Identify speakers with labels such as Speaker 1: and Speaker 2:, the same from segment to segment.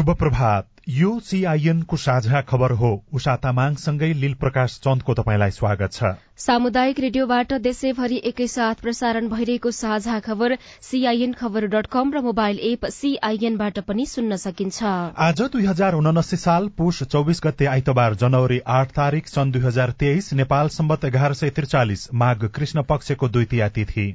Speaker 1: शुभ प्रभात यो सीआईएन को साझा खबर हो उषा तामाङसँगै लील प्रकाश चन्दको तपाईँलाई स्वागत छ।
Speaker 2: सामुदायिक रेडियोबाट देशैभरि एकैसाथ प्रसारण भइरहेको साझा खबर सीआईएन खबर डट कम र मोबाइल एप सीआईएनबाट पनि सुन्न सकिन्छ।
Speaker 1: आज दुई हजार उनासी साल पुष चौबिस गते आइतबार जनवरी आठ तारीक सन् दुई हजार तेइस नेपाल सम्बत एघार सय त्रिचालिस माघ कृष्ण पक्षको द्वितीय तिथि।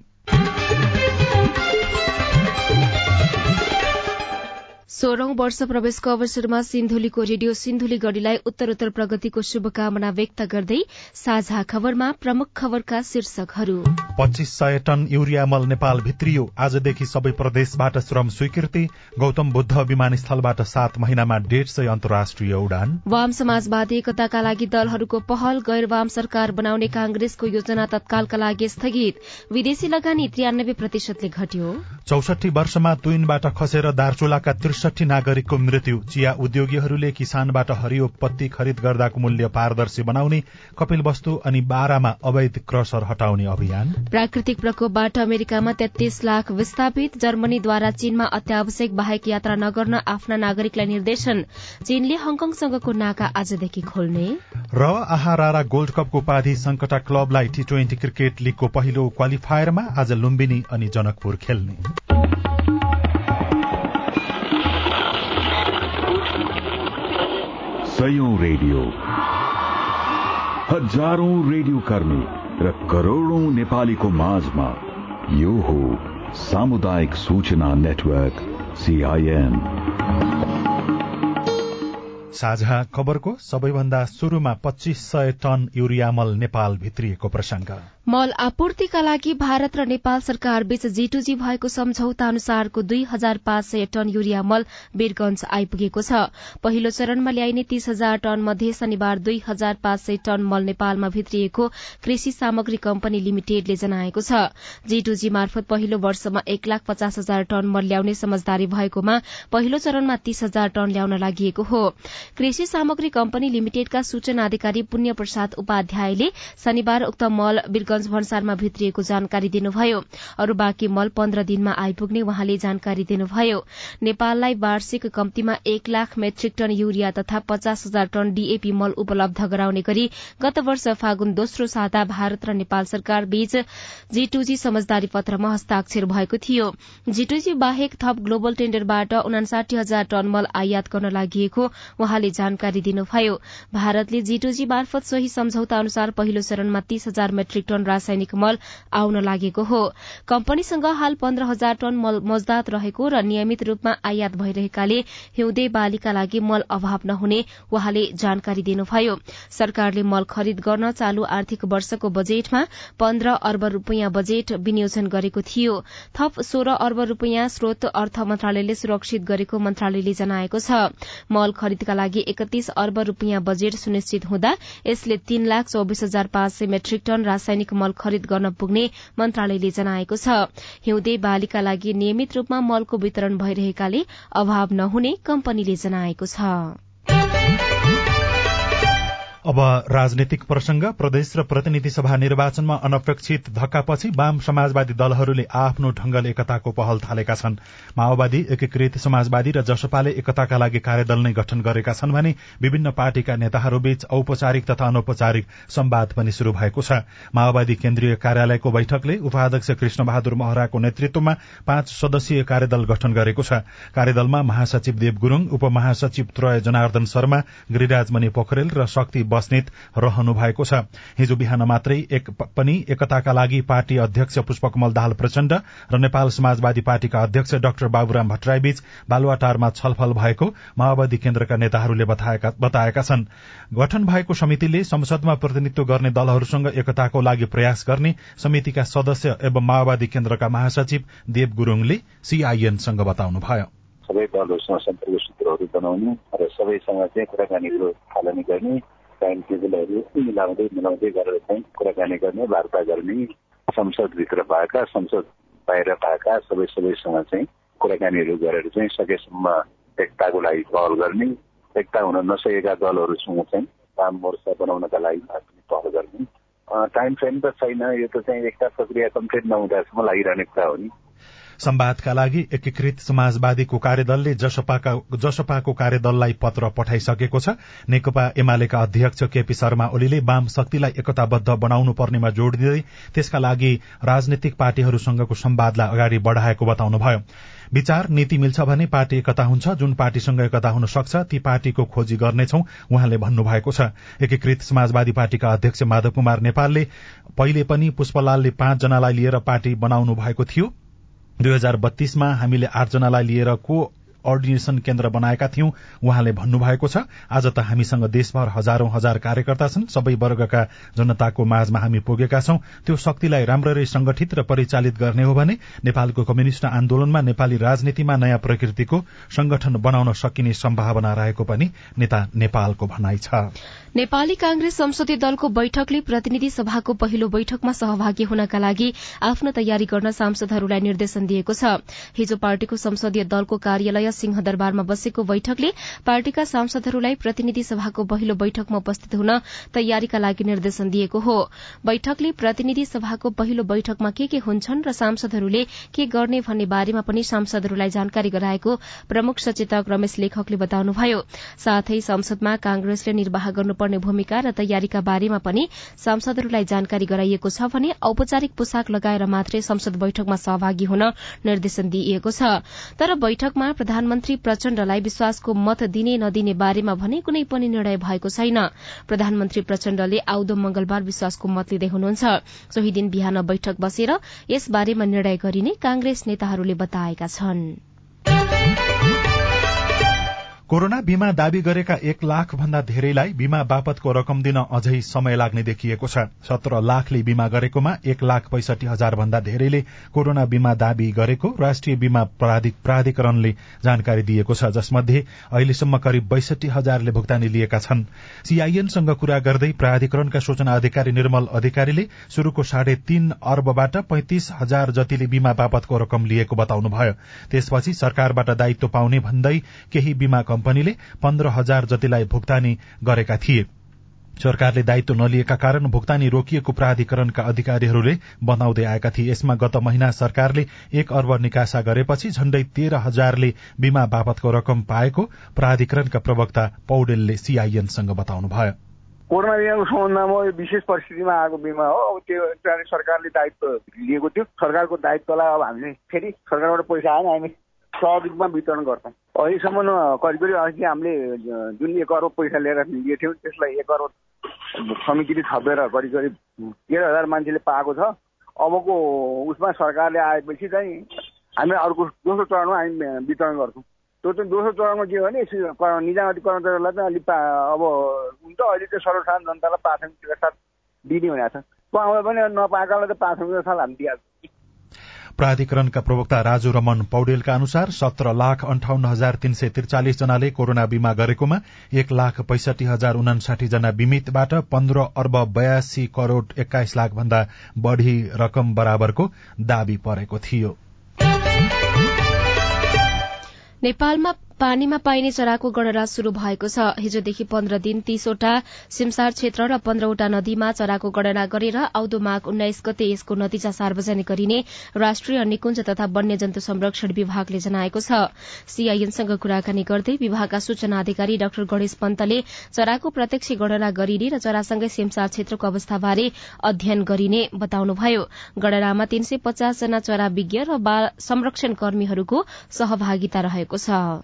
Speaker 2: सोह्रौं वर्ष प्रवेशको अवसरमा सिन्धुलीको रेडियो सिन्धुली गढ़ीलाई उत्तरोत्तर प्रगतिको शुभकामना व्यक्त गर्दै साझा खबरमा प्रमुख खबरका शीर्षकहरू।
Speaker 1: पच्चीस सय टन युरिया मल नेपाल भित्रियो। आजदेखि सबै प्रदेशबाट श्रम स्वीकृति। गौतम बुद्ध विमानस्थलबाट सात महिनामा डेढ सय अन्तर्राष्ट्रिय उडान।
Speaker 2: वाम समाजवादी एकताका लागि दलहरूको पहल गैर वाम सरकार बनाउने कांग्रेसको योजना तत्कालका लागि स्थगित। विदेशी लगानी त्रियानब्बे प्रतिशतले घट्यो।
Speaker 1: चौसठी वर्षमा तुइनबाट खसेर दार्चुलाका त्रिसठी नागरिकको मृत्यु। चिया उद्योगीहरूले किसानबाट हरियो पत्ती खरिद गर्दाको मूल्य पारदर्शी बनाउने कपिल वस्तु अनि बारामा अवैध क्रसर हटाउने अभियान।
Speaker 2: प्राकृतिक प्रकोपबाट अमेरिकामा तेत्तीस लाख विस्थापित। जर्मनीद्वारा चीनमा अत्यावश्यक बाहेक यात्रा नगर्न आफ्ना नागरिकलाई निर्देशन। चीनले हङकङसँगको नाका आजदेखि खोल्ने।
Speaker 1: र आहारा गोल्ड कपको उपाधि संकटा क्लबलाई टी ट्वेन्टी क्रिकेट लीगको पहिलो क्वालिफायरमा आज लुम्बिनी अनि जनकपुर खेल्ने।
Speaker 3: सयौं रेडियो। हजारौं रेडियो कर्मी र करोड़ौं नेपालीको माझमा यो हो सामुदायिक सूचना नेटवर्क सीआईएन
Speaker 1: साझा खबरको सबैभन्दा शुरूमा पच्चीस सय टन युरिया मल नेपाल भित्रिएको प्रसंग
Speaker 2: मल आपूर्तिका लागि भारत र नेपाल सरकार बीच जीटूजी भएको सम्झौता अनुसारको दुई हजार पाँच सय टन युरिया मल वीरगंज आइपुगेको छ। पहिलो चरणमा ल्याइने तीस हजार टन मध्ये शनिबार दुई हजार पाँच सय टन मल नेपालमा भित्रिएको कृषि सामग्री कम्पनी लिमिटेडले जनाएको छ। जीटूजी मार्फत पहिलो वर्षमा एक लाख पचास हजार टन मल ल्याउने समझदारी भएकोमा पहिलो चरणमा तीस हजार टन ल्याउन लागि हो। कृषि सामग्री कम्पनी लिमिटेडका सूचना अधिकारी पुण्य प्रसाद उपाध्यायले शनिबार उक्त मल वीरगंज भन्सारमा भित्रिएको जानकारी दिनुभयो। अरू बाँकी मल पन्ध्र दिनमा आइपुग्ने वहाँले जानकारी दिनुभयो। नेपाललाई वार्षिक कम्तीमा एक लाख मेट्रिक टन युरिया तथा पचास हजार टन डीएपी मल उपलब्ध गराउने गरी गत वर्ष फागुन दोस्रो साता भारत र नेपाल सरकार बीच जीटूजी समझदारी पत्रमा हस्ताक्षर भएको थियो। जीटूजी बाहेक थप ग्लोबल टेण्डरबाट उनासाठी हजार टन मल आयात गर्न लागि वहाँले जानकारी दिनुभयो। भारतले जीटूजी मार्फत सोही सम्झौता अनुसार पहिलो चरणमा तीस हजार मेट्रिक टन रासायनिक मल आउन लागेको हो। कम्पनीसँग हाल पन्ध्र हजार टन मल मजदात रहेको र नियमित रूपमा आयात भइरहेकाले हिउँदे बालीका लागि मल अभाव नहुने वहाँले जानकारी दिनुभयो। सरकारले मल खरिद गर्न चालू आर्थिक वर्षको बजेटमा पन्ध्र अर्ब रूपियाँ बजेट विनियोजन गरेको थियो। थप सोह्र अर्ब रूपियाँ स्रोत अर्थ मन्त्रालयले सुरक्षित गरेको मन्त्रालयले जनाएको छ। मल खरिदका लागि एकतीस अर्ब रूपियाँ बजेट सुनिश्चित हुँदा यसले तीन लाख चौबिस हजार पाँच सय मेट्रिक टन रासायनिक मल खरिद गर्न पुग्ने मन्त्रालयले जनाएको छ। हिउँदे बालीका लागि नियमित रूपमा मलको वितरण भइरहेकाले अभाव नहुने कम्पनीले जनाएको छ।
Speaker 1: अब राजनैतिक प्रसंग प्रदेश र प्रतिनिधि सभा निर्वाचनमा अनपेक्षित धक्कापछि वाम समाजवादी दलहरूले आफ्नो ढंगले एकताको पहल थालेका छन्। माओवादी एकीकृत समाजवादी र जसपाले एकताका लागि कार्यदल नै गठन गरेका छन् भने विभिन्न पार्टीका नेताहरूबीच औपचारिक तथा अनौपचारिक सम्वाद पनि शुरू भएको छ। माओवादी केन्द्रीय कार्यालयको बैठकले उपाध्यक्ष कृष्ण बहादुर महराको नेतृत्वमा पाँच सदस्यीय कार्यदल गठन गरेको छ। कार्यदलमा महासचिव देव गुरूङ उपमहासचिव त्रय जनार्दन शर्मा गिरिराज मणि पोखरेल र शक्ति बस्नेत रहनु भएको छ। हिजो बिहान मात्रै एक पनि एकताका लागि पार्टी अध्यक्ष पुष्पकमल दाहाल प्रचण्ड र नेपाल समाजवादी पार्टीका अध्यक्ष डाक्टर बाबुराम भट्टराईबीच बालुवाटारमा छलफल भएको माओवादी केन्द्रका नेताहरूले बताएका छन्। गठन भएको समितिले संसदमा प्रतिनिधित्व गर्ने दलहरूसँग एकताको लागि प्रयास गर्ने समितिका सदस्य एवं माओवादी केन्द्रका महासचिव देव गुरूङले सीआईएनसँग बताउनुभयो।
Speaker 4: सबै दलहरूसँग सम्पर्क सूत्रहरू बनाउने र सबैसँग चाहिँ कुराकानीहरू थालनी गर्ने टाइम टेबलहरू मिलाउँदै मिलाउँदै गरेर चाहिँ कुराकानी गर्ने वार्ता गर्ने संसदभित्र भएका संसद बाहिर भएका सबै सबैसँग चाहिँ कुराकानीहरू गरेर चाहिँ सकेसम्म एकताको लागि पहल गर्ने एकता हुन नसकेका दलहरूसँग चाहिँ काम मोर्चा बनाउनका लागि पहल गर्ने टाइम फ्रेम त छैन यो त चाहिँ एकता प्रक्रिया कम्प्लिट नहुँदासम्म लागिरहने कुरा हो नि
Speaker 1: संवादका लागि एकीकृत समाजवादीको कार्यदलले जसपाका कार्यदललाई पत्र पठाइसकेको छ। नेकपा एमालेका अध्यक्ष केपी शर्मा ओलीले वाम शक्तिलाई एकताबद्ध बनाउनु पर्नेमा जोड़ दिँदै त्यसका लागि राजनैतिक पार्टीहरूसँगको संवादलाई अगाडि बढ़ाएको बताउनुभयो। विचार नीति मिल्छ भने पार्टी एकता हुन्छ जुन पार्टीसँग एकता हुन सक्छ ती पार्टीको खोजी गर्नेछौ उहाँले भन्नुभएको छ। एकीकृत समाजवादी पार्टीका अध्यक्ष माधव कुमार नेपालले पहिले पनि पुष्पलालले पाँचजनालाई लिएर पार्टी बनाउनु भएको थियो। दुई हजार बत्तीसमा हामीले आठजनालाई लिएर को अर्डिनेशन केन्द्र बनाएका थियौं उहाँले भन्नुभएको छ आज त हामीसँग देशभर हजारौं हजार कार्यकर्ता छन्। सबै वर्गका जनताको माझमा हामी पुगेका छौं। त्यो शक्तिलाई राम्ररी संगठित र परिचालित गर्ने हो भने नेपालको कम्युनिष्ट आन्दोलनमा नेपाली राजनीतिमा नयाँ प्रकृतिको संगठन बनाउन सकिने सम्भावना रहेको पनि नेता नेपालको भनाइ छ।
Speaker 2: नेपाली कांग्रेस संसदीय दलको बैठकले प्रतिनिधि सभाको पहिलो बैठकमा सहभागी हुनका लागि आफ्नो तयारी गर्न सांसदहरूलाई निर्देशन दिएको छ। हिजो पार्टीको संसदीय दलको कार्यालय सिंहदरबारमा बसेको बैठकले पार्टीका सांसदहरूलाई प्रतिनिधि सभाको पहिलो बैठकमा उपस्थित हुन तयारीका लागि निर्देशन दिएको हो। बैठकले प्रतिनिधि सभाको पहिलो बैठकमा के के हुन्छन् र सांसदहरूले के गर्ने भन्ने बारेमा पनि सांसदहरूलाई जानकारी गराएको प्रमुख सचेतक रमेश लेखकले बताउनुभयो। साथै संसदमा कांग्रेसले निर्वाह गर्नुपर्ने भूमिका र तयारीका बारेमा पनि सांसदहरूलाई जानकारी गराइएको छ भने औपचारिक पोसाक लगाएर मात्रै संसद बैठकमा सहभागी हुन निर्देशन दिइएको छ। तर बैठकमा प्रधानमन्त्री प्रचण्डलाई विश्वासको मत दिने नदिने बारेमा भने कुनै पनि निर्णय भएको छैन। प्रधानमन्त्री प्रचण्डले आउँदो मंगलबार विश्वासको मत लिँदै हुनुहुन्छ। सोही दिन बिहान बैठक बसेर यसबारेमा निर्णय गरिने कांग्रेस नेताहरूले बताएका छनृ।
Speaker 1: कोरोना बीमा दावी गरेका एक लाख भन्दा धेरैलाई बीमा बापतको रकम दिन अझै समय लाग्ने देखिएको छ। सत्र लाखले बीमा गरेकोमा एक लाख पैंसठी हजार भन्दा धेरैले कोरोना बीमा दावी गरेको राष्ट्रिय बीमा प्राधिकरणले जानकारी दिएको छ। जसमध्ये अहिलेसम्म करिब बैसठी हजारले भुक्तानी लिएका छन्। सीआईएनसँग कुरा गर्दै प्राधिकरणका सूचना अधिकारी निर्मल अधिकारीले शुरूको साढे तीन अर्बबाट पैंतिस हजार जतिले बीमा बापतको रकम लिएको बताउनुभयो। त्यसपछि सरकारबाट दायित्व पाउने भन्दै केही बीमा कम्पनीले पन्ध्र हजार जतिलाई भुक्तानी गरेका थिए। सरकारले दायित्व नलिएका कारण भुक्तानी रोकिएको प्राधिकरणका अधिकारीहरूले बताउँदै आएका थिए। यसमा गत महिना सरकारले एक अर्ब निकासा गरेपछि झण्डै तेह्र हजारले बीमा बापतको रकम पाएको प्राधिकरणका प्रवक्ता पौडेलले सीआईएनसँग बताउनुभयो।
Speaker 5: कोरोना बिमाको सम्बन्धमा यो विशेष परिस्थितिमा आएको बिमा हो। अब त्यो सरकारले दायित्व लिएको थियो। सरकारको दायित्वलाई अब हामीले फेरि सरकारबाट पैसा आएन हामी सहयोगमा वितरण गर्छौँ। अहिलेसम्म करिब करिब अघि हामीले जुन एक अरब पैसा लिएर लिएको थियौँ त्यसलाई एक अरब समितिले थपेर करिब करिब तेह्र हजार मान्छेले पाएको छ। अबको उसमा सरकारले आएपछि चाहिँ हामी अर्को दोस्रो चरणमा हामी वितरण गर्छौँ। त्यो चाहिँ दोस्रो चरणमा के हो भने निजामती कर्मचारीहरूलाई चाहिँ अलिक अब हुन्छ अहिले चाहिँ सर्वसाधारण जनतालाई प्राथमिकताका साथ दिने भनेको छ। आउँदा पनि नपाएकालाई त प्राथमिकता साथ हामी दिइहाल्छौँ।
Speaker 1: प्राधिकरणका प्रवक्ता राजु रमन पौडेलका अनुसार सत्र लाख अन्ठाउन्न हजार तीन सय त्रिचालिस जनाले कोरोना बीमा गरेकोमा एक लाख पैंसठी हजार उनासाठी जना बिमितबाट पन्ध्र अर्ब बयासी करोड़ एक्काइस लाख भन्दा बढ़ी रकम बराबरको दावी परेको थियो।
Speaker 2: नेपालमा पानीमा पाइने चराको गणना शुरू भएको छ। हिजोदेखि पन्ध्र दिन तीसवटा सिमसार क्षेत्र र पन्ध्रवटा नदीमा चराको गणना गरेर आउँदो माघ उन्नाइस गते यसको नतिजा सार्वजनिक गरिने राष्ट्रिय निकुञ्ज तथा वन्यजन्तु संरक्षण विभागले जनाएको छ। सीआईएनसँग कुराकानी गर्दै विभागका सूचना अधिकारी डाक्टर गणेश पन्तले चराको प्रत्यक्ष गणना गरिने र चरासँगै सिमसार क्षेत्रको अवस्थाबारे अध्ययन गरिने बताउनुभयो। गणनामा तीन सय पचास जना चरा विज्ञ र संरक्षण कर्मीहरूको सहभागिता रहेको छ।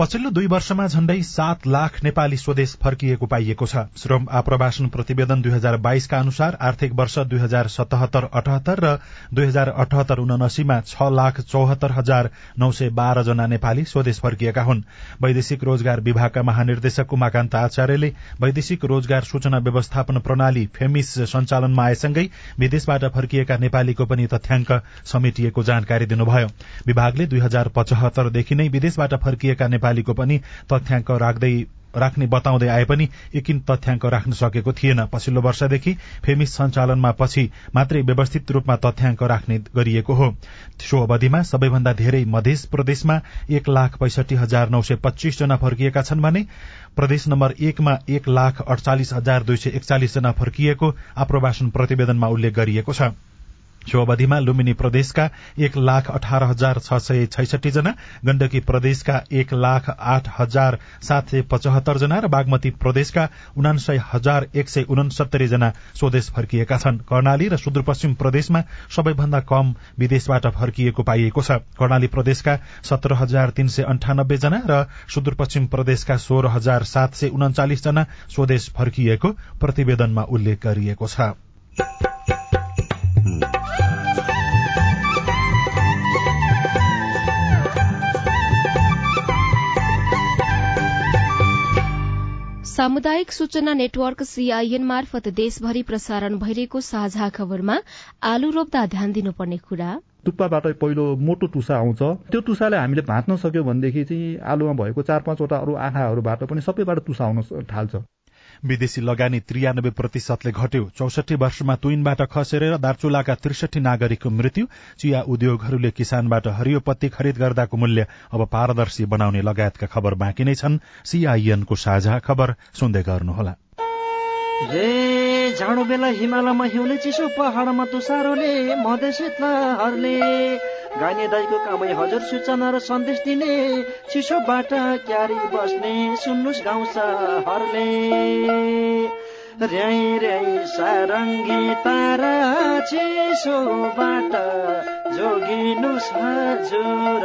Speaker 1: पछिल्लो दुई वर्षमा झण्डै सात लाख नेपाली स्वदेश फर्किएको पाइएको छ। श्रम आप्रवासन प्रतिवेदन दुई हजार बाइसका अनुसार आर्थिक वर्ष दुई हजार सतहत्तर अठहत्तर र दुई हजार अठहत्तर उनासीमा छ लाख चौहत्तर हजार नौ सय बाह्र जना नेपाली स्वदेश फर्किएका हुन्। वैदेशिक रोजगार विभागका महानिर्देशक उमाकान्त आचार्यले वैदेशिक रोजगार सूचना व्यवस्थापन प्रणाली फेमिस सञ्चालनमा आएसँगै विदेशबाट फर्किएका नेपालीको पनि तथ्याङ्क समेटिएको जानकारी दिनुभयो। विभागले दुई हजार पचहत्तरदेखि नै विदेशबाट फर्किएका नेपालीको पनि तथ्याङ्क राख्दै राख्ने बताउँदै आए पनि एकिन तथ्याङ्क राख्न सकेको थिएन। पछिल्लो वर्षदेखि फेमिस सञ्चालनमा पछि मात्रै व्यवस्थित रूपमा तथ्याङ्क राख्ने गरिएको हो। सो अवधिमा सबैभन्दा धेरै मध्य प्रदेशमा एक लाख पैसठी हजार नौ सय पच्चीस जना फर्किएका छन् भने प्रदेश नम्बर एकमा एक लाख अडचालिस हजार दुई सय एकचालिस जना फर्किएको आप्रवासन प्रतिवेदनमा उल्लेख गरिएको छ। सो अवधिमा लुम्बिनी प्रदेशका एक लाख अठार हजार छ सय छैसठी जना गण्डकी प्रदेशका एक लाख आठ हजार सात सय पचहत्तर जना र बागमती प्रदेशका उनासय हजार एक सय उनसत्तरी जना स्वदेश फर्किएका छन्। कर्णाली र सुदूरपश्चिम प्रदेशमा सबैभन्दा कम विदेशबाट फर्किएको पाइएको छ। कर्णाली प्रदेशका सत्र हजार तीन सय अन्ठानब्बे जना र सुदूरपश्चिम प्रदेशका सोह्र हजार सात सय उन्चालिस जना स्वदेश फर्किएको प्रतिवेदनमा उल्लेख गरिएको छ।
Speaker 2: सामुदायिक सूचना नेटवर्क सीआईएन मार्फत देशभरि प्रसारण भइरहेको साझा खबरमा आलु रोप्दा ध्यान दिनुपर्ने कुरा।
Speaker 6: टुप्पाबाट पहिलो मोटो टुसा आउँछ। त्यो टुसाले हामीले भाँच्न सक्यो भनेदेखि चाहिँ आलुमा भएको चार पाँचवटा अरू आँखाहरूबाट पनि सबैबाट टुसा आउन थाल्छ।
Speaker 1: विदेशी लगानी त्रियानब्बे प्रतिशतले घट्यो। चौसठी वर्षमा तुइनबाट खसेर दार्चुलाका त्रिसठी नागरिकको मृत्यु चिया उद्योगहरूले किसानबाट हरियो पत्ती खरिद गर्दाको मूल्य अब पारदर्शी बनाउने लगायतका खबर बाँकी नै छन्। सीआईएनको साझा खबर सुन्दै गर्नुहोला।
Speaker 7: हिमालयमा हिउँले चिसो पहाडमा तुसारोले मधेसहरूले गाइने दाईको कामै हजुर सूचना र सन्देश दिने। चिसोबाट क्यारी बस्ने सुन्नुहोस् गाउँ हरले र्याई र्याई सारङ्गी तारा चिसोबाट जोगिनुहोस् हजुर।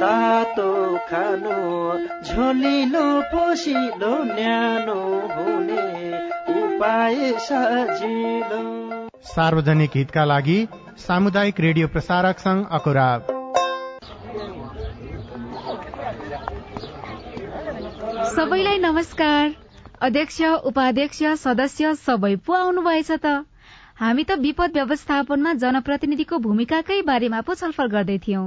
Speaker 7: तातो खानु झोलिलो पोसिलो न्यानो हुने उपाय सजिलो।
Speaker 8: सार्वजनिक हितका लागि सामुदायिक रेडियो प्रसारक संघ अकुरा
Speaker 9: सबैलाई नमस्कार। अध्यक्ष उपाध्यक्ष सदस्य सबै पो आउनुभएछ त? हामी त विपद व्यवस्थापनमा जनप्रतिनिधिको भूमिकाकै बारेमा पो छलफल गर्दै थियौं।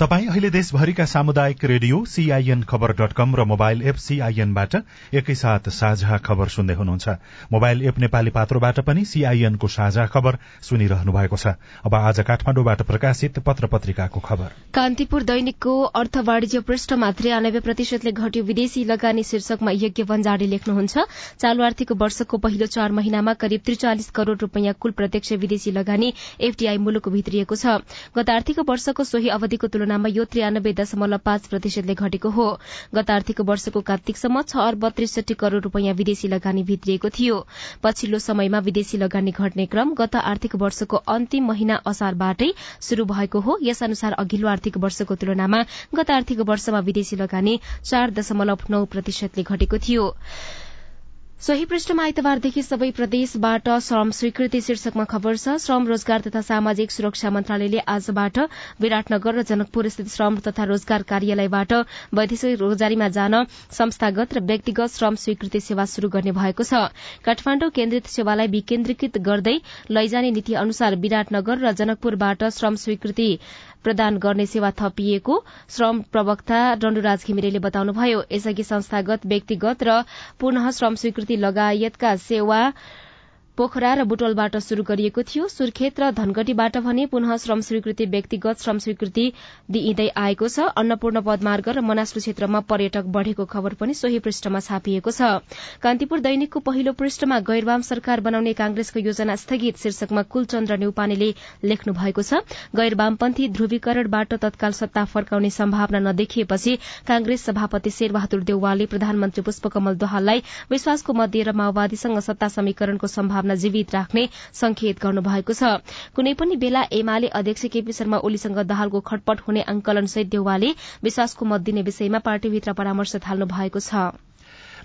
Speaker 1: तपाई अहिले देशभरिका सामुदायिक radio CIN Khabar dot com र मोबाइल एप सीआईएनबाट एकैसाथ साझा खबर सुन्दै हुनुहुन्छ। मोबाइल एप नेपाली पात्रोबाट पनि सीआईएनको साझा खबर सुनिरहनु भएको छ। अब आज काठमाडौँबाट प्रकाशित पत्र पत्रिकाको खबर।
Speaker 2: कान्तिपुर दैनिकको अर्थ वाणिज्य पृष्ठमा त्रियानब्बे प्रतिशतले घट्यो विदेशी लगानी शीर्षकमा यज्ञ भन्जाडी लेख्नुहुन्छ। चालू आर्थिक वर्षको पहिलो चार महिनामा करिब त्रिचालिस करोड़ रूपियाँ कुल प्रत्यक्ष विदेशी लगानी एफडीआई मुलुक भित्रिएको छ। गत आर्थिक वर्षको सोही अवधिको तुलना तुलनामा यो त्रियानब्बे दशमलव पाँच प्रतिशतले घटेको हो। गत आर्थिक वर्षको कार्तिकसम्म छ अर्ब त्रिसठी करोड़ रूपियाँ विदेशी लगानी भित्रिएको थियो। पछिल्लो समयमा विदेशी लगानी घट्ने क्रम गत आर्थिक वर्षको अन्तिम महिना असारबाटै शुरू भएको हो। यस अनुसार अघिल्लो आर्थिक वर्षको तुलनामा गत आर्थिक वर्षमा विदेशी लगानी चार दशमलव नौ प्रतिशतले घटेको थियो। सोही पृष्ठमा आइतबारदेखि सबै प्रदेशबाट श्रम स्वीकृति शीर्षकमा खबर छ। श्रम रोजगार तथा सामाजिक सुरक्षा मन्त्रालयले आजबाट विराटनगर र जनकपुर स्थित श्रम तथा रोजगार कार्यालयबाट वैदेशिक रोजगारीमा जान संस्थागत र व्यक्तिगत श्रम स्वीकृति सेवा शुरू गर्ने भएको छ। काठमाण्डु केन्द्रित सेवालाई विकेन्द्रीकृत गर्दै लैजाने नीति अनुसार विराटनगर र जनकपुरबाट श्रम स्वीकृति प्रदान गर्ने सेवा थपिएको श्रम प्रवक्ता डण्डुराज घिमिरेले बताउनुभयो यसअघि संस्थागत व्यक्तिगत र पुनः श्रम स्वीकृति लगायतका सेवा पोखरा र बुटोलबाट शुरू गरिएको थियो। सुर्खेत र धनगढ़ीबाट भने पुनः श्रम स्वीकृति व्यक्तिगत श्रम स्वीकृति दिइँदै आएको छ। अन्नपूर्ण पदमार्ग र मनासलु क्षेत्रमा पर्यटक बढ़ेको खबर पनि सोही पृष्ठमा छापिएको छ। कान्तिपुर दैनिकको पहिलो पृष्ठमा गैरवाम सरकार बनाउने कांग्रेसको योजना स्थगित शीर्षकमा कुलचन्द्र न्यौपानेले लेख्नु भएको छ गैरवामपन्थी ध्रुवीकरणबाट तत्काल सत्ता फर्काउने सम्भावना नदेखिएपछि कांग्रेस सभापति शेरबहादुर देउवालले प्रधानमन्त्री पुष्पकमल दोहाललाई विश्वासको मत दिएर माओवादीसँग सत्ता समीकरणको सम्भावना भावना जीवित राख्ने संकेत गर्नुभएको छ। कुनै पनि बेला एमाले अध्यक्ष केपी शर्मा ओलीसँग दाहालको खटपट हुने अंकलनसहित देउवाले विश्वासको मत दिने विषयमा पार्टीभित्र परामर्श थाल्नु भएको छ।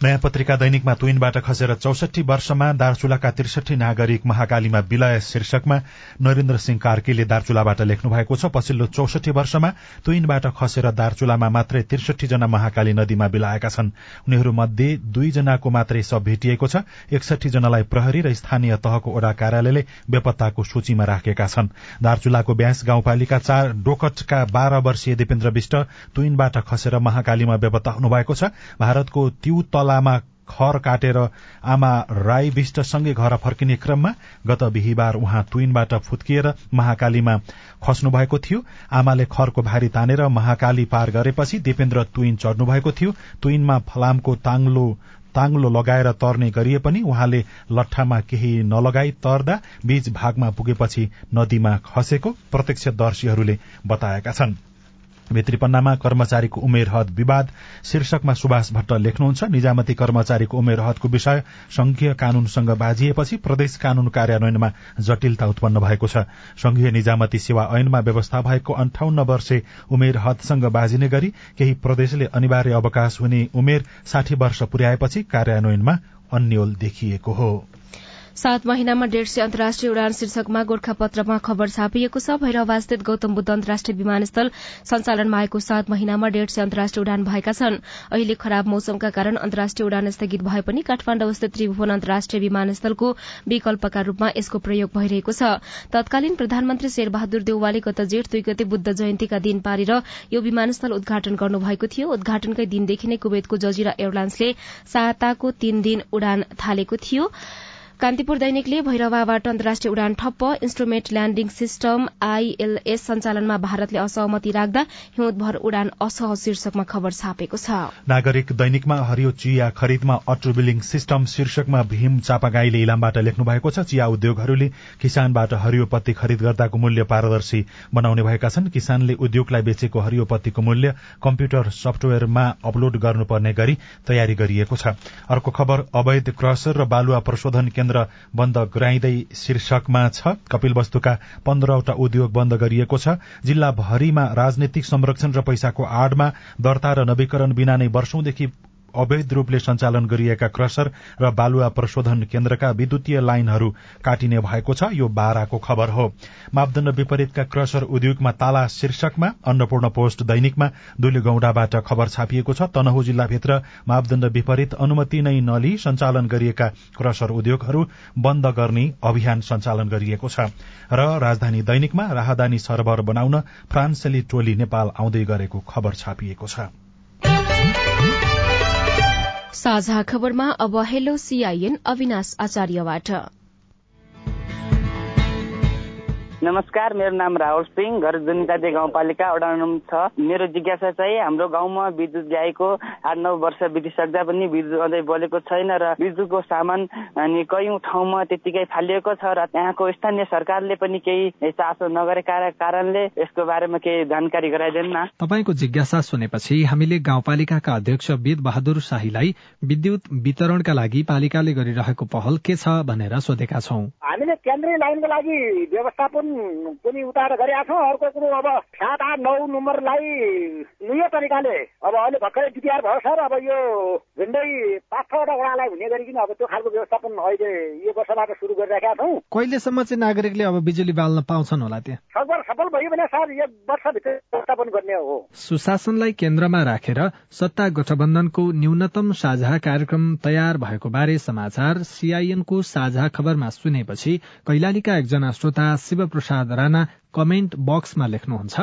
Speaker 1: नयाँ पत्रिका दैनिकमा तुइनबाट खसेर चौसठी वर्षमा दार्चुलाका त्रिसठी नागरिक महाकालीमा विलय शीर्षकमा नरेन्द्र सिंह कार्कीले दार्चुलाबाट लेख्नु भएको छ। पछिल्लो चौसठी वर्षमा तुइनबाट खसेर दार्चुलामा मात्रै त्रिसठी जना महाकाली नदीमा बिलाएका छन्। उनीहरूमध्ये दुईजनाको मात्रै सब भेटिएको छ। एकसठी जनालाई प्रहरी र स्थानीय तहको ओडा कार्यालयले बेपत्ताको सूचीमा राखेका छन्। दार्चुलाको ब्यास गाउँपालिका चार डोकटका बाह्र वर्षीय दिपेन्द्र विष्ट तुइनबाट खसेर महाकालीमा बेपत्ता हुनुभएको छ। भारतको त्यू तलामा खर काटेर आमा राई विष्टसँगै घर फर्किने क्रममा गत बिहिबार उहाँ तुइनबाट फुत्किएर महाकालीमा खस्नु भएको थियो। आमाले खरको भारी तानेर महाकाली पार गरेपछि दिपेन्द्र तुइन चढ्नु भएको थियो। तुइनमा फलामको ताङ्लो ताङ्लो लगाएर तर्ने गरिए पनि उहाँले लट्ठामा केही नलगाई तर्दा बीच भागमा पुगेपछि नदीमा खसेको प्रत्यक्षदर्शीहरूले बताएका छन्। भित्री पन्नामा कर्मचारीको उमेर हद विवाद। शीर्षकमा सुभाष भट्ट लेख्नुहुन्छ निजामती कर्मचारीको उमेर हदको विषय संघीय कानूनसँग बाजिएपछि प्रदेश कानून कार्यान्वयनमा जटिलता उत्पन्न भएको छ। संघीय निजामती सेवा ऐनमा व्यवस्था भएको अन्ठाउन्न वर्षे उमेर हदसँग बाजिने गरी केही प्रदेशले अनिवार्य अवकाश हुने उमेर साठी वर्ष पुर्याएपछि कार्यान्वयनमा अन्यल देखिएको हो।
Speaker 2: सात महिनामा डेढ सय अन्तर्राष्ट्रिय उडान शीर्षकमा गोर्खापत्रमा खबर छापिएको छ। भैरवास्थित गौतम बुद्ध अन्तर्राष्ट्रिय विमानस्थल सञ्चालनमा आएको सात महिनामा डेढ सय अन्तर्राष्ट्रिय उडान भएका छन्। अहिले खराब मौसमका कारण अन्तर्राष्ट्रिय उडान स्थगित भए पनि काठमाण्डु अवस्थित त्रिभुवन अन्तर्राष्ट्रिय विमानस्थलको विकल्पका रूपमा यसको प्रयोग भइरहेको छ। तत्कालीन प्रधानमन्त्री शेरबहादुर देउवाले गत जेठ दुई गते बुद्ध जयन्तीका दिन पारेर यो विमानस्थल उद्घाटन गर्नुभएको थियो। उद्घाटनकै दिनदेखि नै कुवेतको जजिरा एयरलाइन्सले साताको तीन दिन उडान थालेको थियो। कान्तिपुर दैनिकले भैरवाबाट अन्तर्राष्ट्रिय उडान ठप्प इन्स्ट्रुमेन्ट ल्याण्डिङ सिस्टम आईएलएस सञ्चालनमा भारतले असहमति राख्दा हिउँदभर उडान असह शीर्षकमा खबर छापेको छ।
Speaker 1: नागरिक दैनिकमा हरियो चिया खरिदमा अट्रो बिलिङ सिस्टम शीर्षकमा भीम चापागाईले इलामबाट लेख्नु भएको छ। चिया उद्योगहरूले किसानबाट हरियो पत्ती खरिद गर्दाको मूल्य पारदर्शी बनाउने भएका छन्। किसानले उद्योगलाई बेचेको हरियो पत्तीको मूल्य कम्प्युटर सफ्टवेयरमा अपलोड गर्नुपर्ने गरी तयारी गरिएको छ। अर्को खबर अवैध क्रसर र बालुवा प्रशोधन केन्द्र बन्द गराइँदै शीर्षकमा छ कपिल वस्तुका पन्ध्रवटा उद्योग बन्द गरिएको छ। जिल्लाभरिमा राजनीतिक संरक्षण र पैसाको आडमा दर्ता र नवीकरण बिना नै वर्षौंदेखि अवैध रूपले सञ्चालन गरिएका क्रसर र बालुवा प्रशोधन केन्द्रका विद्युतीय लाइनहरू काटिने भएको छ यो बाराको खबर हो। मापदण्ड विपरीतका क्रसर उद्योगमा ताला शीर्षकमा अन्नपूर्ण पोस्ट दैनिकमा दुलीगौडाबाट खबर छापिएको छ। तनहु जिल्लाभित्र मापदण्ड विपरीत अनुमति नै नलिई सञ्चालन गरिएका क्रसर उद्योगहरू बन्द गर्ने अभियान सञ्चालन गरिएको छ। र राजधानी दैनिकमा राहदानी सर्भर बनाउन फ्रान्सेली टोली नेपाल आउँदै गरेको खबर छापिएको छ।
Speaker 2: साझा खबरमा अब हेलो सीआईएन अविनाश आचार्यबाट।
Speaker 10: नमस्कार मेरो नाम राहुल सिंह घर जुनिकाते गाउँपालिका वडा छ। मेरो जिज्ञासा चाहिँ हाम्रो गाउँमा विद्युत ल्याएको आठ नौ वर्ष बितिसक्दा पनि विद्युत अझै बलेको छैन र विद्युतको सामान अनि कयौं ठाउँमा त्यतिकै फालिएको छ र त्यहाँको स्थानीय सरकारले पनि केही चासो नगरेका कारणले यसको बारेमा केही जानकारी गराइदिनु न।
Speaker 11: तपाईँको जिज्ञासा सुनेपछि हामीले गाउँपालिकाका अध्यक्ष वेद बहादुर शाहीलाई विद्युत वितरणका लागि पालिकाले गरिरहेको पहल के छ भनेर सोधेका छौं।
Speaker 12: हामीले केन्द्रीय लाइनको लागि व्यवस्थापन पनि उताएर गरेका छौँ। अर्को कुरो अब सात आठ नौ नम्बरलाई नयाँ तरिकाले। अब अहिले भर्खरै डिपिआर भयो सर अब यो झन्डै पाँच छवटा वडालाई हुने गरिकन अब त्यो खालको व्यवस्थापन अहिले यो वर्षबाट सुरु गरिरहेका छौँ।
Speaker 11: कहिलेसम्म चाहिँ नागरिकले अब बिजुली बाल्न पाउँछन् होला त्यहाँ
Speaker 12: सकभर सफल भयो भने सर एक वर्षभित्र व्यवस्थापन गर्ने हो।
Speaker 11: सुशासनलाई केन्द्रमा राखेर सत्ता गठबन्धनको न्यूनतम साझा कार्यक्रम तयार भएको बारे समाचार सीआईएनको साझा खबरमा सुनेपछि कैलालीका एकजना श्रोता शिव प्रसाद राणा कमेन्ट बक्समा लेख्नुहुन्छ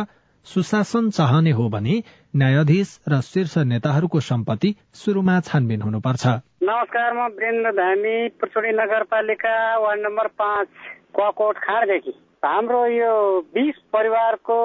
Speaker 11: सुशासन चाहने हो भने न्यायाधीश र शीर्ष नेताहरूको सम्पत्ति शुरूमा छानबिन हुनुपर्छ।
Speaker 13: नमस्कार म वीरेन्द्र धामी पुर्चोडी नगरपालिका वार्ड नम्बर पाँच ककोट खाँडदेखि हाम्रो यो बिस परिवारको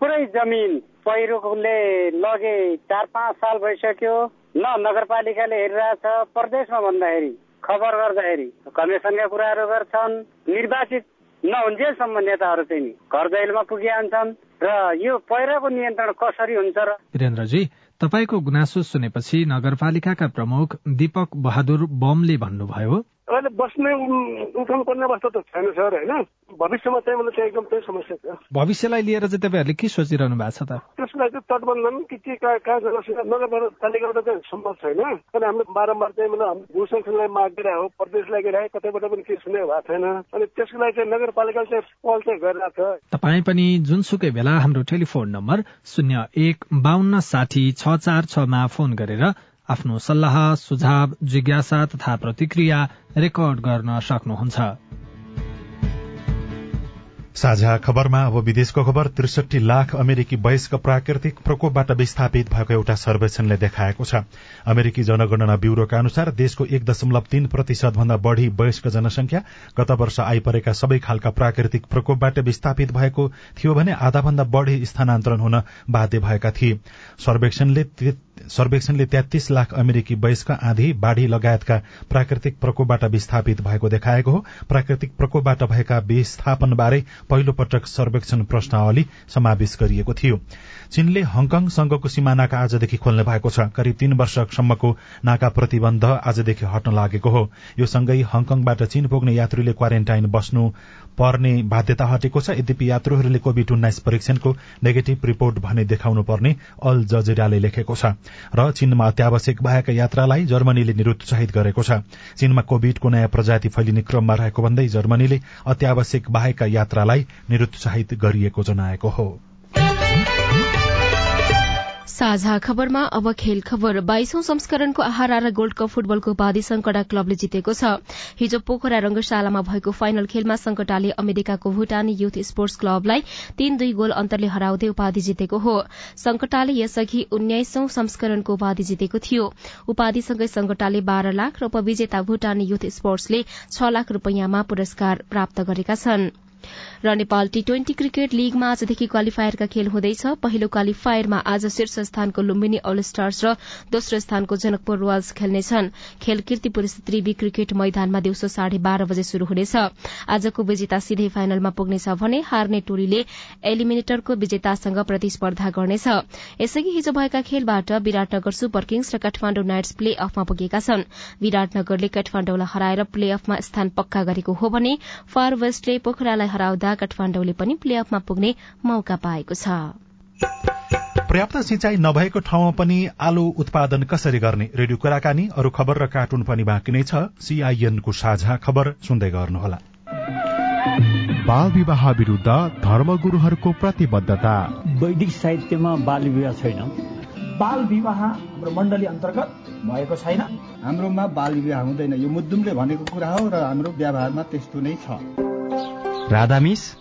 Speaker 13: पुरै जमिन पहिरोले लगे चार पाँच साल भइसक्यो। न नगरपालिकाले हेरिरहेछ प्रदेशमा भन्दाखेरि। खबर गर्दाखेरि कमिसनका कुराहरू गर्छन्। निर्वाचित नहुन्जेलसम्म नेताहरू चाहिँ नि घर दैलमा पुगिहाल्छन् र यो पहिरोको नियन्त्रण कसरी हुन्छ र
Speaker 11: वीरेन्द्रजी तपाईँको गुनासो सुनेपछि नगरपालिकाका प्रमुख दीपक बहादुर बमले भन्नुभयो।
Speaker 14: अहिले बस्ने उठाउनु पर्ने अवस्था त छैन सर होइन? भविष्यमा चाहिँ मलाई चाहिँ एकदम त्यही समस्या छ।
Speaker 11: भविष्यलाई लिएर चाहिँ तपाईँहरूले के सोचिरहनु भएको छ त?
Speaker 14: त्यसलाई चाहिँ तटबन्धन कि के कहाँ कहाँ नगरपालिकाबाट चाहिँ सम्भव छैन। अनि हामीले बारम्बार चाहिँ मतलब हाम्रो भू संरक्षणलाई माग गरिरहेको हो प्रदेशलाई गरिरहेको कतैबाट पनि केही सुने भएको छैन। अनि त्यसको लागि चाहिँ नगरपालिकाले चाहिँ पहल चाहिँ गरिरहेको छ।
Speaker 11: तपाईँ पनि जुनसुकै बेला हाम्रो टेलिफोन नम्बर शून्य एक बान्न साठी छ चार छमा फोन गरेर आफ्नो सल्लाह सुझाव जिज्ञासा तथा प्रतिक्रिया रेकर्ड गर्न सक्नुहुन्छ।
Speaker 1: साझा खबरमा अब विदेशको खबर त्रिसठी लाख अमेरिकी वयस्क प्राकृतिक प्रकोपबाट विस्थापित भएको एउटा सर्वेक्षणले देखाएको छ। अमेरिकी जनगणना ब्यूरोका अनुसार देशको एक दशमलव तीन प्रतिशत भन्दा बढ़ी वयस्क जनसंख्या गत वर्ष आइपरेका सबै खालका प्राकृतिक प्रकोपबाट विस्थापित भएको थियो भने आधाभन्दा बढ़ी स्थानान्तरण हुन बाध्य भएका थिए। सर्वेक्षणले सर्वेक्षणले तेत्तीस लाख अमेरिकी वयस्क आँधी बाढ़ी लगायतका प्राकृतिक प्रकोपबाट विस्थापित भएको देखाएको हो। प्राकृतिक प्रकोपबाट भएका विस्थापनबारे पहिलो पटक सर्वेक्षण प्रश्नावली समावेश गरिएको थियो। चीनले हङकङसँगको सिमानाका आजदेखि खोल्ने भएको छ। करिब तीन वर्षसम्मको नाका प्रतिबन्ध आजदेखि हट्न लागेको हो। यो सँगै हङकङबाट चीन पुग्ने यात्रुले क्वारेन्टाइन बस्नु पर्ने बाध्यता हटेको छ। यद्यपि यात्रुहरूले कोविड उन्नाइस परीक्षणको नेगेटिभ रिपोर्ट भने देखाउनु पर्ने अल जजिराले लेखेको छ र चीनमा अत्यावश्यक भएका यात्रालाई जर्मनीले निरुत्साहित गरेको छ। चीनमा कोविडको नयाँ प्रजाति फैलिने क्रममा रहेको भन्दै जर्मनीले अत्यावश्यक बाहेका यात्रालाई निरुत्साहित गरिएको जनाएको हो।
Speaker 2: साझा खबरमा अब खेल खबर। बाइसौं संस्करणको आहारा गोल्ड कप फुटबलको उपाधि संकटा क्लबले जितेको छ। हिजो पोखरा रंगशालामा भएको फाइनल खेलमा संकटाले अमेरिकाको भूटानी युथ स्पोर्ट्स क्लबलाई तीन दुई गोल अन्तरले हराउँदै उपाधि जितेको हो। संकटाले यसअघि उन्नाइसौं संस्करणको उपाधि जितेको थियो। उपाधिसँगै संकटाले बाह्र लाख र उपविजेता भूटानी युथ स्पोर्ट्सले छ लाख रूपियाँमा पुरस्कार प्राप्त गरेका छनृ। र नेपाल टी ट्वेन्टी क्रिकेट लीगमा आजदेखि क्वालिफायरका खेल हुँदैछ। पहिलो क्वालिफायरमा आज शीर्ष स्थानको लुम्बिनी अल स्टार्स र दोस्रो स्थानको जनकपुर रोयल्स खेल्नेछन्। खेल किर्तिपुर त्रिवी क्रिकेट मैदानमा दिउँसो साढे बाह्र बजे शुरू हुनेछ। आजको विजेता सिधै फाइनलमा पुग्नेछ भने हार्ने टोलीले एलिमिनेटरको विजेतासँग प्रतिस्पर्धा गर्नेछ। यसअघि हिजो भएका खेलबाट विराटनगर सुपर किङ्स र काठमाण्डु नाइट्स प्ले अफमा पुगेका छन्। विराटनगरले काठमाण्डुलाई हराएर प्ले अफमा स्थान पक्का गरेको हो भने फार वेस्टले पोखरालाई हराउँदा काठमाण्डुले पनि प्ले अफमा पुग्ने मौका पाएको छ।
Speaker 1: पर्याप्त सिंचाई नभएको ठाउँमा पनि आलु उत्पादन कसरी गर्ने? रेडियो कुराकानी अरू खबर र कार्टुन पनि बाँकी नै छ। सीआईएनको साझा खबर सुन्दै गर्नुहोला।
Speaker 15: बाल विवाह विरूद्ध धर्मगुरूहरूको प्रतिबद्धता।
Speaker 16: वैदिक साहित्यमा बाल विवाह छैन।
Speaker 17: बाल विवाह हाम्रो मण्डली अन्तर्गत भएको छैन।
Speaker 18: हाम्रोमा बाल विवाह हुँदैन। यो मुद्दुमले भनेको कुरा हो र हाम्रो व्यवहारमा त्यस्तो नै छ।
Speaker 19: Radamis?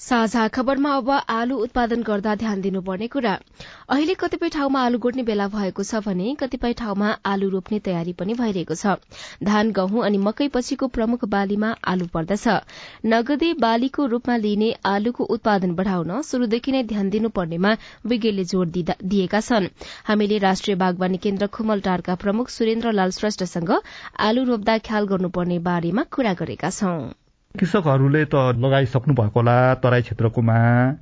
Speaker 2: साझा खबरमा अब आलु उत्पादन गर्दा ध्यान दिनुपर्ने कुरा। अहिले कतिपय ठाउँमा आलु गोड्ने बेला भएको छ भने कतिपय ठाउँमा आलु रोप्ने तयारी पनि भइरहेको छ। धान गहुँ अनि मकै पछिको प्रमुख बालीमा आलु पर्दछ। नगदे बालीको रूपमा लिइने आलुको उत्पादन बढ़ाउन शुरूदेखि नै ध्यान दिनुपर्नेमा विज्ञले जोड़ दिएका छन्। हामीले राष्ट्रिय बागवानी केन्द्र खुमलटारका प्रमुख सुरेन्द्र लाल श्रेष्ठसँग आलु रोप्दा ख्याल गर्नुपर्ने बारेमा कुरा गरेका छौं।
Speaker 6: कृषकहरूले त लगाइसक्नु भएको होला तराई क्षेत्रको मा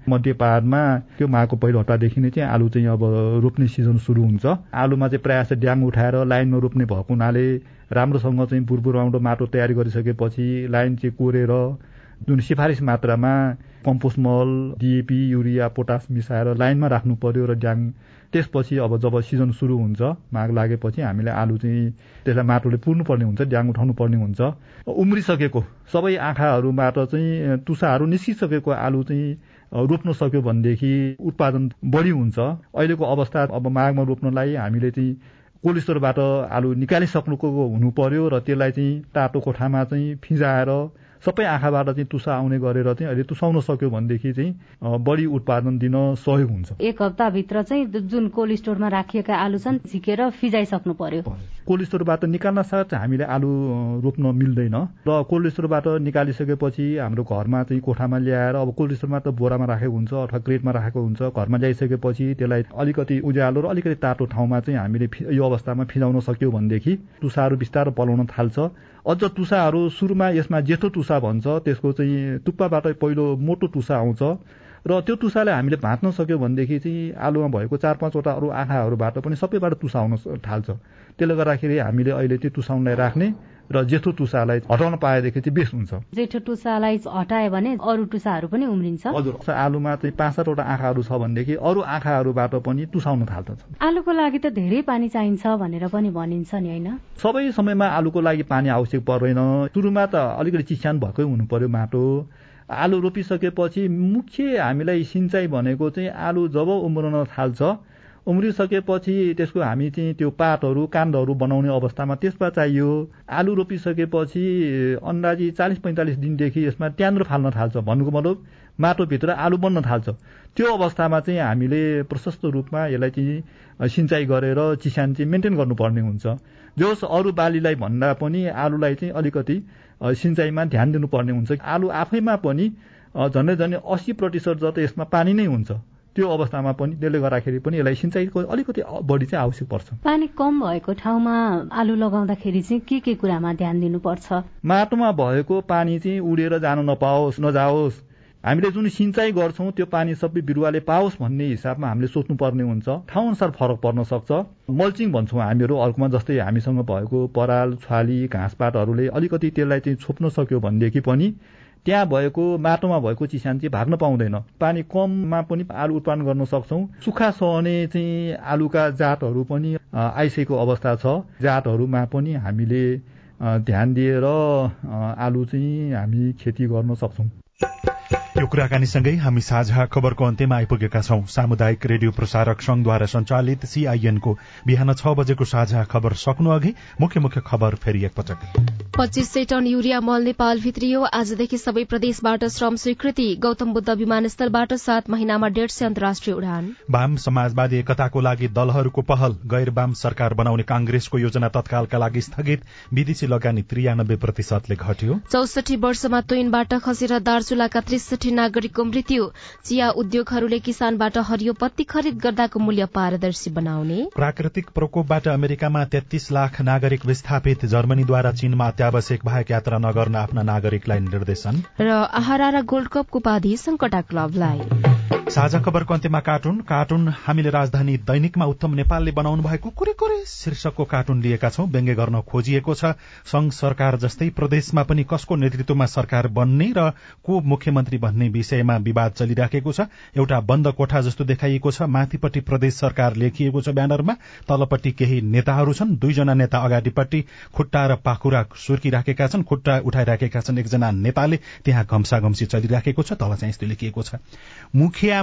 Speaker 6: मध्य पहाडमा त्यो माको पहिलो हप्तादेखि नै चाहिँ आलु चाहिँ अब रोप्ने सिजन सुरु हुन्छ। आलुमा चाहिँ प्रायः ड्याङ उठाएर लाइनमा रोप्ने भएको हुनाले राम्रोसँग चाहिँ बुरबुर राउन्डो माटो तयारी गरिसकेपछि लाइन चाहिँ कोरेर जुन सिफारिस मात्रामा कम्पोस्ट मल डिएपी युरिया पोटास मिसाएर लाइनमा राख्नु पर्यो र ड्याङ त्यसपछि अब जब सिजन सुरु हुन्छ माघ लागेपछि हामीले आलु चाहिँ त्यसलाई माटोले पुर्नुपर्ने हुन्छ ड्याङ उठाउनु पर्ने हुन्छ। उम्रिसकेको सबै आँखाहरूबाट चाहिँ तुसाहरू निस्किसकेको आलु चाहिँ रोप्न सक्यो भनेदेखि उत्पादन बढी हुन्छ। अहिलेको अवस्था अब माघमा रोप्नलाई हामीले चाहिँ कोल्ड स्टोरबाट आलु निकालिसक्नुको हुनु पर्यो र त्यसलाई चाहिँ तातो कोठामा चाहिँ फिजाएर सबै आँखाबाट चाहिँ तुसा आउने गरेर चाहिँ अहिले तुसाउन सक्यो भनेदेखि चाहिँ बढी उत्पादन दिन सहयोग हुन्छ।
Speaker 20: एक हप्ताभित्र चाहिँ जुन कोल्ड स्टोरमा राखिएका आलु छन् झिकेर फिजाइसक्नु पर्यो।
Speaker 6: कोल्ड स्टोरबाट निकाल्न साथ हामीले आलु रोप्न मिल्दैन। र कोल्ड स्टोरबाट निकालिसकेपछि हाम्रो घरमा चाहिँ कोठामा ल्याएर अब कोल्ड स्टोरमा त बोरामा राखेको हुन्छ अथवा क्रेटमा राखेको हुन्छ घरमा ल्याइसकेपछि त्यसलाई अलिकति उज्यालो र अलिकति तातो ठाउँमा चाहिँ हामीले यो अवस्थामा फिजाउन सक्यो भनेदेखि तुसाहरू बिस्तारो पलाउन थाल्छ। अझ तुसाहरू सुरुमा यसमा जेठो तुसा भन्छ त्यसको चाहिँ टुप्पाबाट पहिलो मोटो तुसा आउँछ। र त्यो तुसालाई हामीले भाँच्न सक्यो भनेदेखि चाहिँ आलुमा भएको चार पाँचवटा अरू आँखाहरूबाट पनि सबैबाट तुसा आउन थाल्छ। त्यसले गर्दाखेरि हामीले अहिले त्यो तुसाउनलाई राख्ने र जेठो टुसालाई हटाउन पाएदेखि चाहिँ बेस हुन्छ।
Speaker 20: जेठो टुसालाई हटायो भने अरू टुसाहरू पनि उम्रिन्छ।
Speaker 6: हजुर आलुमा चाहिँ पाँच सातवटा आँखाहरू छ भनेदेखि अरू आँखाहरूबाट पनि टुसाउन थाल्दछ।
Speaker 20: आलुको लागि त धेरै पानी चाहिन्छ भनेर पनि भनिन्छ नि होइन?
Speaker 6: सबै समयमा आलुको लागि पानी आवश्यक पर्दैन। सुरुमा त अलिकति चिस्यान भएकै हुनु पर्यो माटो। आलु रोपिसकेपछि मुख्य हामीलाई सिँचाइ भनेको चाहिँ आलु जब उम्रन थाल्छ उम्रिसकेपछि त्यसको हामी चाहिँ त्यो पातहरू काण्डहरू बनाउने अवस्थामा त्यसमा चाहियो। आलु रोपिसकेपछि अन्दाजी चालिस पैँतालिस दिनदेखि यसमा ट्यान्द्रो फाल्न थाल्छ भन्नुको मतलब माटोभित्र आलु बन्न थाल्छ। त्यो अवस्थामा चाहिँ हामीले प्रशस्त रूपमा यसलाई चाहिँ सिँचाइ गरेर चिसान चाहिँ मेन्टेन गर्नुपर्ने हुन्छ। जोस् अरू बालीलाई भन्दा पनि आलुलाई चाहिँ अलिकति सिँचाइमा ध्यान दिनुपर्ने हुन्छ। आलु आफैमा पनि झन्डै झन्डै अस्सी प्रतिशत जति यसमा पानी नै हुन्छ। त्यो अवस्थामा पनि त्यसले गर्दाखेरि पनि यसलाई सिँचाइको अलिकति बढी चाहिँ आवश्यक पर्छ।
Speaker 20: पानी कम भएको ठाउँमा आलु लगाउँदाखेरि चाहिँ के के कुरामा ध्यान दिनुपर्छ?
Speaker 6: माटोमा भएको पानी चाहिँ उडेर जान नपाओस् नजाओस्। हामीले जुन सिँचाइ गर्छौँ त्यो पानी सबै बिरुवाले पाओस् भन्ने हिसाबमा हामीले सोच्नुपर्ने हुन्छ। ठाउँ अनुसार फरक पर्न सक्छ। मल्चिङ भन्छौँ हामीहरू अर्कोमा जस्तै हामीसँग भएको पराल छाली घाँसपातहरूले अलिकति त्यसलाई चाहिँ छोप्न सक्यो भनेदेखि पनि त्यहाँ भएको माटोमा भएको चिसान चाहिँ भाग्न पाउँदैन। पानी कममा पनि आलु उत्पादन गर्न सक्छौँ। सुक्खा सहने चाहिँ आलुका जातहरू पनि आइसकेको अवस्था छ। जातहरूमा पनि हामीले ध्यान दिएर आलु चाहिँ हामी खेती गर्न सक्छौँ।
Speaker 1: यो कुराकानीसँगै हामी साझा खबरको अन्त्यमा आइपुगेका छौं। सामुदायिक रेडियो प्रसारक संघद्वारा संचालित सीआईएनको बिहान छ बजेको साझा खबर सक्नु अघि मुख्य मुख्य खबर फेरि एकपटक।
Speaker 2: पच्चीस सय टन युरिया मल नेपाल भित्रियो। आजदेखि सबै प्रदेशबाट श्रम स्वीकृति। गौतम बुद्ध विमानस्थलबाट सात महिनामा डेढ सय अन्तर्राष्ट्रिय उडान।
Speaker 1: वाम समाजवादी एकताको लागि दलहरूको पहल। गैर वाम सरकार बनाउने कांग्रेसको योजना तत्कालका लागि स्थगित। विदेशी लगानी त्रियानब्बे प्रतिशतले घट्यो।
Speaker 2: चौसठी वर्षमा तुइनबाट खसेर दार्चुलाका त्रिसठी नागरिकको मृत्यु। चिया उद्योगहरूले किसानबाट हरियो पत्ती खरिद गर्दाको मूल्य पारदर्शी बनाउने।
Speaker 1: प्राकृतिक प्रकोपबाट अमेरिकामा तेत्तीस लाख नागरिक विस्थापित। जर्मनीद्वारा चीनमा अत्यावश्यक बाहेक यात्रा नगर्न आफ्ना नागरिकलाई निर्देशन।
Speaker 2: र आहारा र गोल्ड कपको उपाधि संकटा क्लबलाई।
Speaker 1: साझा खबरको अन्त्यमा कार्टुन। कार्टुन हामीले राजधानी दैनिकमा उत्तम नेपालले बनाउनु भएको कुरै कुरै शीर्षकको कार्टुन लिएका छौं। व्यङ्ग्य गर्न खोजिएको छ। संघ सरकार जस्तै प्रदेशमा पनि कसको नेतृत्वमा सरकार बन्ने र को मुख्यमन्त्री भन्ने विषयमा विवाद चलिराखेको छ। एउटा बन्द कोठा जस्तो देखाइएको छ। माथिपट्टि प्रदेश सरकार लेखिएको छ ब्यानरमा। तलपट्टि केही नेताहरू छन्। दुईजना नेता अगाडिपट्टि खुट्टा र पाखुरा सुर्किराखेका छन्। खुट्टा उठाइराखेका छन् एकजना नेताले त्यहाँ घम्साघम्सी चलिराखेको छ। तल चाहिँ यस्तो लेखिएको छ। मुखिया